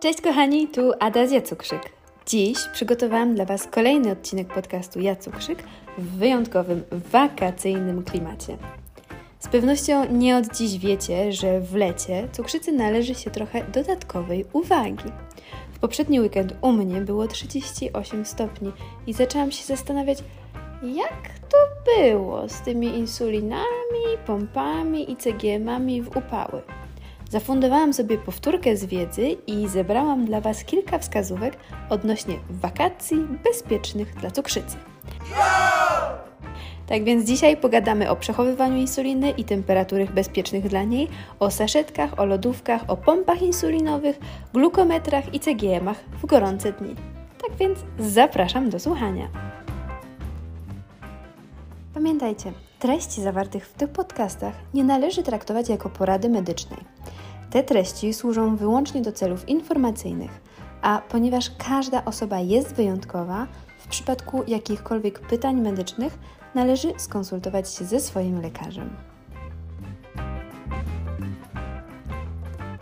Cześć kochani, tu Ada z Jacukrzyk. Dziś przygotowałam dla Was kolejny odcinek podcastu Jacukrzyk w wyjątkowym, wakacyjnym klimacie. Z pewnością nie od dziś wiecie, że w lecie cukrzycy należy się trochę dodatkowej uwagi. W poprzedni weekend u mnie było 38 stopni i zaczęłam się zastanawiać, jak to było z tymi insulinami, pompami i cegiemami w upały. Zafundowałam sobie powtórkę z wiedzy i zebrałam dla Was kilka wskazówek odnośnie wakacji bezpiecznych dla cukrzycy. Tak więc dzisiaj pogadamy o przechowywaniu insuliny i temperaturach bezpiecznych dla niej, o saszetkach, o lodówkach, o pompach insulinowych, glukometrach i CGM-ach w gorące dni. Tak więc zapraszam do słuchania. Pamiętajcie, treści zawartych w tych podcastach nie należy traktować jako porady medycznej. Te treści służą wyłącznie do celów informacyjnych, a ponieważ każda osoba jest wyjątkowa, w przypadku jakichkolwiek pytań medycznych należy skonsultować się ze swoim lekarzem.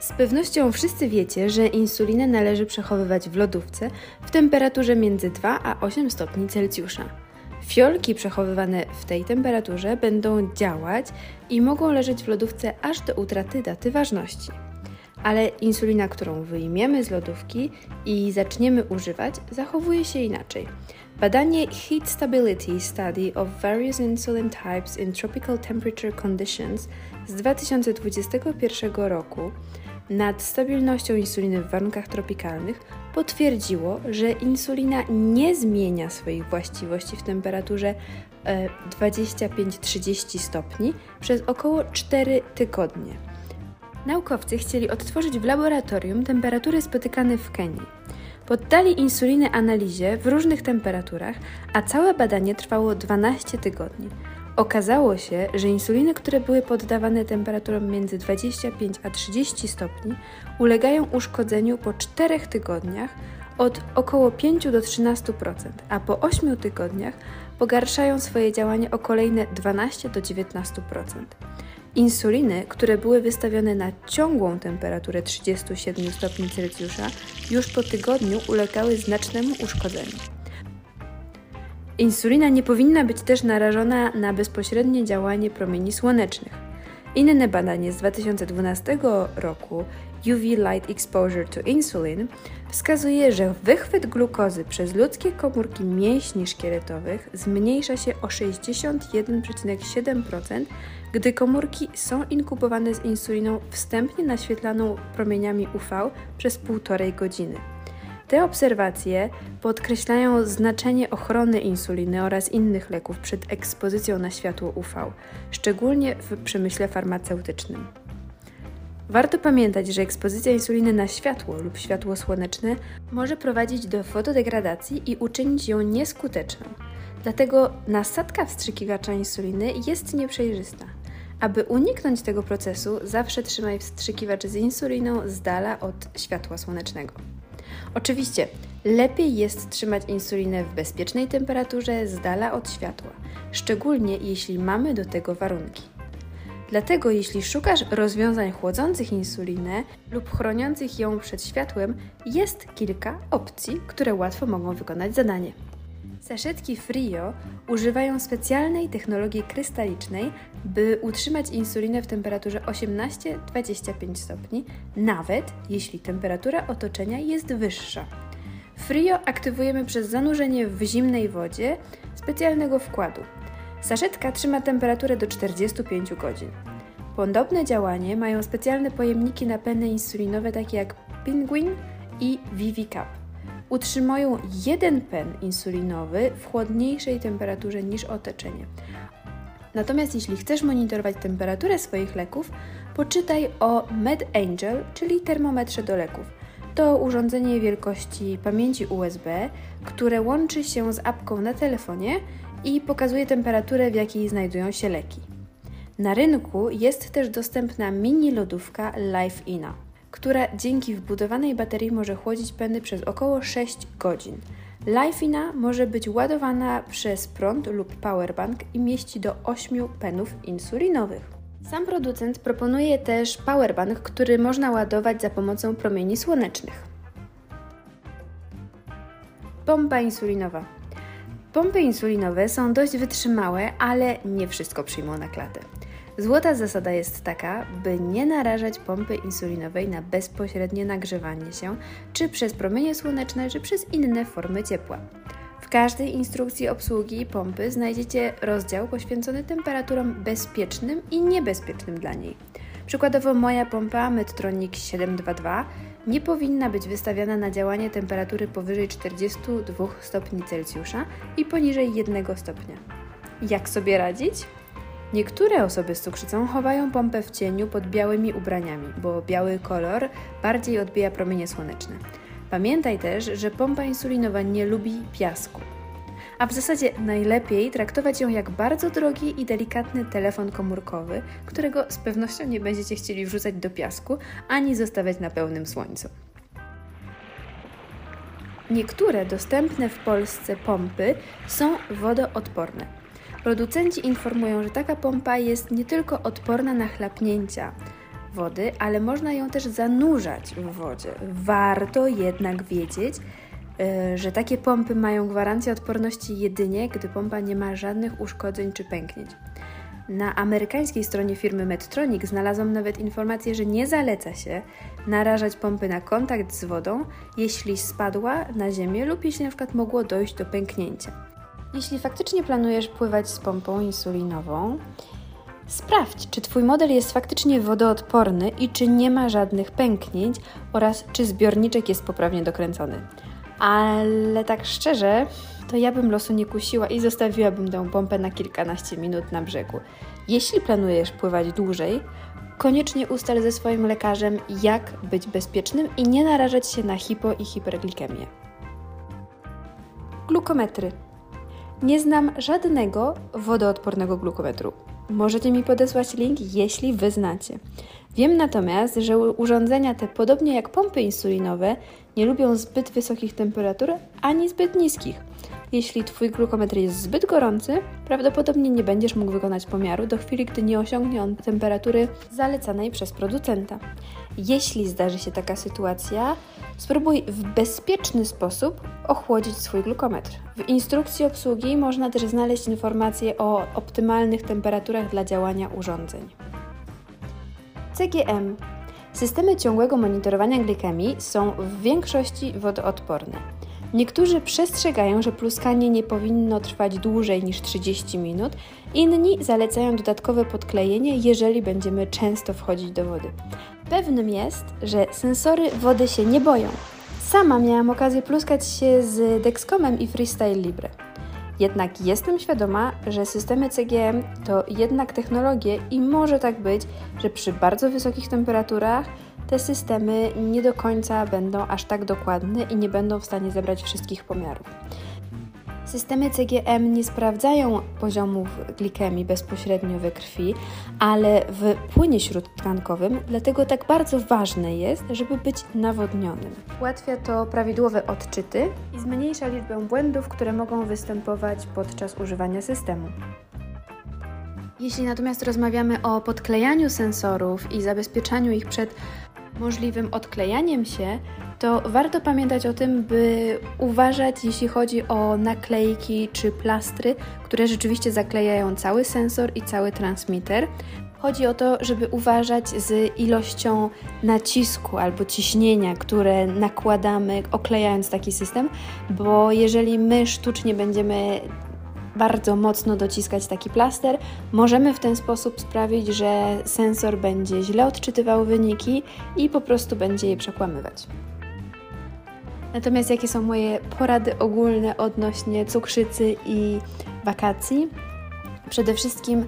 Z pewnością wszyscy wiecie, że insulinę należy przechowywać w lodówce w temperaturze między 2 a 8 stopni Celsjusza. Fiolki przechowywane w tej temperaturze będą działać i mogą leżeć w lodówce aż do utraty daty ważności. Ale insulina, którą wyjmiemy z lodówki i zaczniemy używać, zachowuje się inaczej. Badanie Heat Stability Study of Various Insulin Types in Tropical Temperature Conditions z 2021 roku nad stabilnością insuliny w warunkach tropikalnych potwierdziło, że insulina nie zmienia swoich właściwości w temperaturze 25-30 e, stopni przez około 4 tygodnie. Naukowcy chcieli odtworzyć w laboratorium temperatury spotykane w Kenii. Poddali insulinę analizie w różnych temperaturach, a całe badanie trwało 12 tygodni. Okazało się, że insuliny, które były poddawane temperaturom między 25 a 30 stopni, ulegają uszkodzeniu po 4 tygodniach od około 5 do 13%, a po 8 tygodniach pogarszają swoje działanie o kolejne 12 do 19%. Insuliny, które były wystawione na ciągłą temperaturę 37 stopni Celsjusza, już po tygodniu ulegały znacznemu uszkodzeniu. Insulina nie powinna być też narażona na bezpośrednie działanie promieni słonecznych. Inne badanie z 2012 roku UV Light Exposure to Insulin wskazuje, że wychwyt glukozy przez ludzkie komórki mięśni szkieletowych zmniejsza się o 61,7%, gdy komórki są inkubowane z insuliną wstępnie naświetlaną promieniami UV przez półtorej godziny. Te obserwacje podkreślają znaczenie ochrony insuliny oraz innych leków przed ekspozycją na światło UV, szczególnie w przemyśle farmaceutycznym. Warto pamiętać, że ekspozycja insuliny na światło lub światło słoneczne może prowadzić do fotodegradacji i uczynić ją nieskuteczną. Dlatego nasadka wstrzykiwacza insuliny jest nieprzejrzysta. Aby uniknąć tego procesu, zawsze trzymaj wstrzykiwacz z insuliną z dala od światła słonecznego. Oczywiście, lepiej jest trzymać insulinę w bezpiecznej temperaturze z dala od światła, szczególnie jeśli mamy do tego warunki. Dlatego jeśli szukasz rozwiązań chłodzących insulinę lub chroniących ją przed światłem, jest kilka opcji, które łatwo mogą wykonać zadanie. Saszetki Frio używają specjalnej technologii krystalicznej, by utrzymać insulinę w temperaturze 18-25 stopni, nawet jeśli temperatura otoczenia jest wyższa. Frio aktywujemy przez zanurzenie w zimnej wodzie specjalnego wkładu. Saszetka trzyma temperaturę do 45 godzin. Podobne działanie mają specjalne pojemniki na peny insulinowe takie jak Penguin i ViviCap utrzymują jeden pen insulinowy w chłodniejszej temperaturze niż otoczenie. Natomiast jeśli chcesz monitorować temperaturę swoich leków, poczytaj o MedAngel, czyli termometrze do leków. To urządzenie wielkości pamięci USB, które łączy się z apką na telefonie i pokazuje temperaturę, w jakiej znajdują się leki. Na rynku jest też dostępna mini lodówka Life Ina która dzięki wbudowanej baterii może chłodzić peny przez około 6 godzin. Lifeina może być ładowana przez prąd lub powerbank i mieści do 8 penów insulinowych. Sam producent proponuje też powerbank, który można ładować za pomocą promieni słonecznych. Pompa insulinowa. Pompy insulinowe są dość wytrzymałe, ale nie wszystko przyjmą na klatę. Złota zasada jest taka, by nie narażać pompy insulinowej na bezpośrednie nagrzewanie się, czy przez promienie słoneczne, czy przez inne formy ciepła. W każdej instrukcji obsługi pompy znajdziecie rozdział poświęcony temperaturom bezpiecznym i niebezpiecznym dla niej. Przykładowo moja pompa Medtronic 722 nie powinna być wystawiana na działanie temperatury powyżej 42 stopni Celsjusza i poniżej 1 stopnia. Jak sobie radzić? Niektóre osoby z cukrzycą chowają pompę w cieniu pod białymi ubraniami, bo biały kolor bardziej odbija promienie słoneczne. Pamiętaj też, że pompa insulinowa nie lubi piasku. A w zasadzie najlepiej traktować ją jak bardzo drogi i delikatny telefon komórkowy, którego z pewnością nie będziecie chcieli wrzucać do piasku ani zostawiać na pełnym słońcu. Niektóre dostępne w Polsce pompy są wodoodporne. Producenci informują, że taka pompa jest nie tylko odporna na chlapnięcia wody, ale można ją też zanurzać w wodzie. Warto jednak wiedzieć, e, że takie pompy mają gwarancję odporności jedynie, gdy pompa nie ma żadnych uszkodzeń czy pęknięć. Na amerykańskiej stronie firmy Medtronic znalazłam nawet informację, że nie zaleca się narażać pompy na kontakt z wodą, jeśli spadła na ziemię lub jeśli na przykład mogło dojść do pęknięcia. Jeśli faktycznie planujesz pływać z pompą insulinową, sprawdź, czy Twój model jest faktycznie wodoodporny i czy nie ma żadnych pęknięć oraz czy zbiorniczek jest poprawnie dokręcony. Ale tak szczerze, to ja bym losu nie kusiła i zostawiłabym tę pompę na kilkanaście minut na brzegu. Jeśli planujesz pływać dłużej, koniecznie ustal ze swoim lekarzem, jak być bezpiecznym i nie narażać się na hipo i hiperglikemię. Glukometry. Nie znam żadnego wodoodpornego glukometru. Możecie mi podesłać link, jeśli wy znacie. Wiem natomiast, że urządzenia te, podobnie jak pompy insulinowe, nie lubią zbyt wysokich temperatur ani zbyt niskich. Jeśli Twój glukometr jest zbyt gorący, prawdopodobnie nie będziesz mógł wykonać pomiaru do chwili, gdy nie osiągnie on temperatury zalecanej przez producenta. Jeśli zdarzy się taka sytuacja, spróbuj w bezpieczny sposób ochłodzić swój glukometr. W instrukcji obsługi można też znaleźć informacje o optymalnych temperaturach dla działania urządzeń. CGM Systemy ciągłego monitorowania glikemii są w większości wodoodporne. Niektórzy przestrzegają, że pluskanie nie powinno trwać dłużej niż 30 minut, inni zalecają dodatkowe podklejenie, jeżeli będziemy często wchodzić do wody. Pewnym jest, że sensory wody się nie boją. Sama miałam okazję pluskać się z Dexcomem i Freestyle Libre. Jednak jestem świadoma, że systemy CGM to jednak technologie i może tak być, że przy bardzo wysokich temperaturach te systemy nie do końca będą aż tak dokładne i nie będą w stanie zebrać wszystkich pomiarów. Systemy CGM nie sprawdzają poziomów glikemii bezpośrednio we krwi, ale w płynie śródtkankowym, dlatego tak bardzo ważne jest, żeby być nawodnionym. Ułatwia to prawidłowe odczyty i zmniejsza liczbę błędów, które mogą występować podczas używania systemu. Jeśli natomiast rozmawiamy o podklejaniu sensorów i zabezpieczaniu ich przed możliwym odklejaniem się, to warto pamiętać o tym, by uważać, jeśli chodzi o naklejki czy plastry, które rzeczywiście zaklejają cały sensor i cały transmitter. Chodzi o to, żeby uważać z ilością nacisku albo ciśnienia, które nakładamy, oklejając taki system, bo jeżeli my sztucznie będziemy bardzo mocno dociskać taki plaster, możemy w ten sposób sprawić, że sensor będzie źle odczytywał wyniki i po prostu będzie je przekłamywać. Natomiast jakie są moje porady ogólne odnośnie cukrzycy i wakacji? Przede wszystkim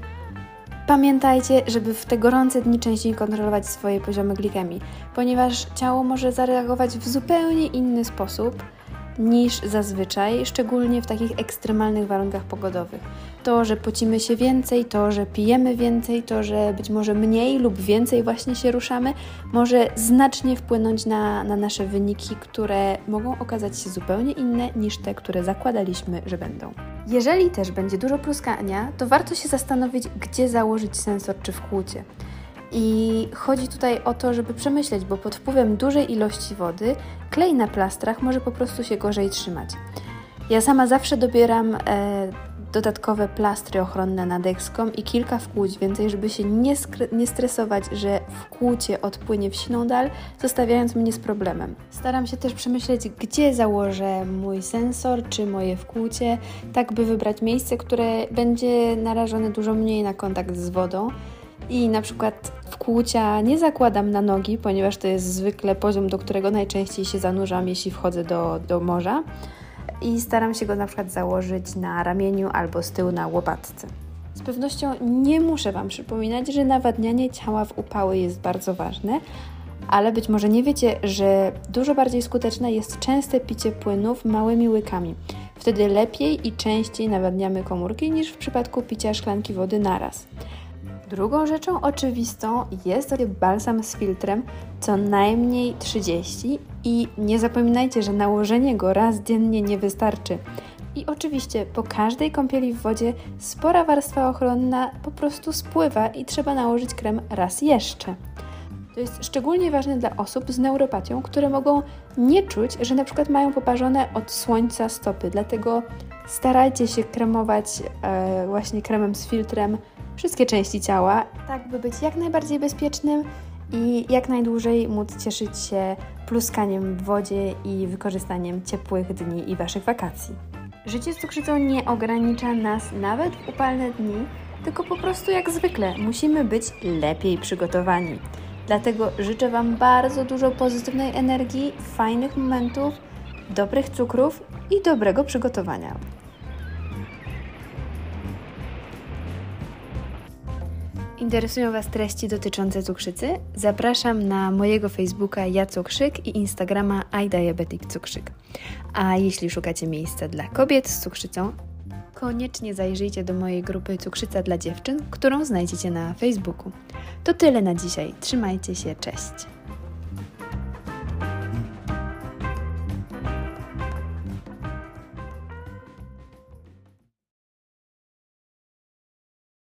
pamiętajcie, żeby w te gorące dni częściej kontrolować swoje poziomy glikemii, ponieważ ciało może zareagować w zupełnie inny sposób niż zazwyczaj, szczególnie w takich ekstremalnych warunkach pogodowych. To, że pocimy się więcej, to, że pijemy więcej, to, że być może mniej lub więcej właśnie się ruszamy, może znacznie wpłynąć na, na nasze wyniki, które mogą okazać się zupełnie inne niż te, które zakładaliśmy, że będą. Jeżeli też będzie dużo pluskania, to warto się zastanowić, gdzie założyć sensor czy w kłucie. I chodzi tutaj o to, żeby przemyśleć, bo pod wpływem dużej ilości wody klej na plastrach może po prostu się gorzej trzymać. Ja sama zawsze dobieram e, dodatkowe plastry ochronne na Dexcom i kilka wkłuć więcej, żeby się nie, nie stresować, że wkłucie odpłynie w siną dal, zostawiając mnie z problemem. Staram się też przemyśleć, gdzie założę mój sensor czy moje wkłucie, tak by wybrać miejsce, które będzie narażone dużo mniej na kontakt z wodą. I na przykład wkłucia nie zakładam na nogi, ponieważ to jest zwykle poziom, do którego najczęściej się zanurzam, jeśli wchodzę do, do morza i staram się go na przykład założyć na ramieniu albo z tyłu na łopatce. Z pewnością nie muszę Wam przypominać, że nawadnianie ciała w upały jest bardzo ważne, ale być może nie wiecie, że dużo bardziej skuteczne jest częste picie płynów małymi łykami. Wtedy lepiej i częściej nawadniamy komórki niż w przypadku picia szklanki wody naraz. Drugą rzeczą oczywistą jest balsam z filtrem co najmniej 30 i nie zapominajcie, że nałożenie go raz dziennie nie wystarczy. I oczywiście po każdej kąpieli w wodzie spora warstwa ochronna po prostu spływa i trzeba nałożyć krem raz jeszcze. To jest szczególnie ważne dla osób z neuropatią, które mogą nie czuć, że na przykład mają poparzone od słońca stopy. Dlatego starajcie się kremować e, właśnie kremem z filtrem wszystkie części ciała, tak by być jak najbardziej bezpiecznym i jak najdłużej móc cieszyć się pluskaniem w wodzie i wykorzystaniem ciepłych dni i Waszych wakacji. Życie z cukrzycą nie ogranicza nas nawet w upalne dni, tylko po prostu jak zwykle musimy być lepiej przygotowani. Dlatego życzę Wam bardzo dużo pozytywnej energii, fajnych momentów, dobrych cukrów i dobrego przygotowania. Interesują Was treści dotyczące cukrzycy? Zapraszam na mojego Facebooka Ja Cukrzyk i Instagrama iDiabetic Cukrzyk. A jeśli szukacie miejsca dla kobiet z cukrzycą, koniecznie zajrzyjcie do mojej grupy Cukrzyca dla dziewczyn, którą znajdziecie na Facebooku. To tyle na dzisiaj. Trzymajcie się, cześć!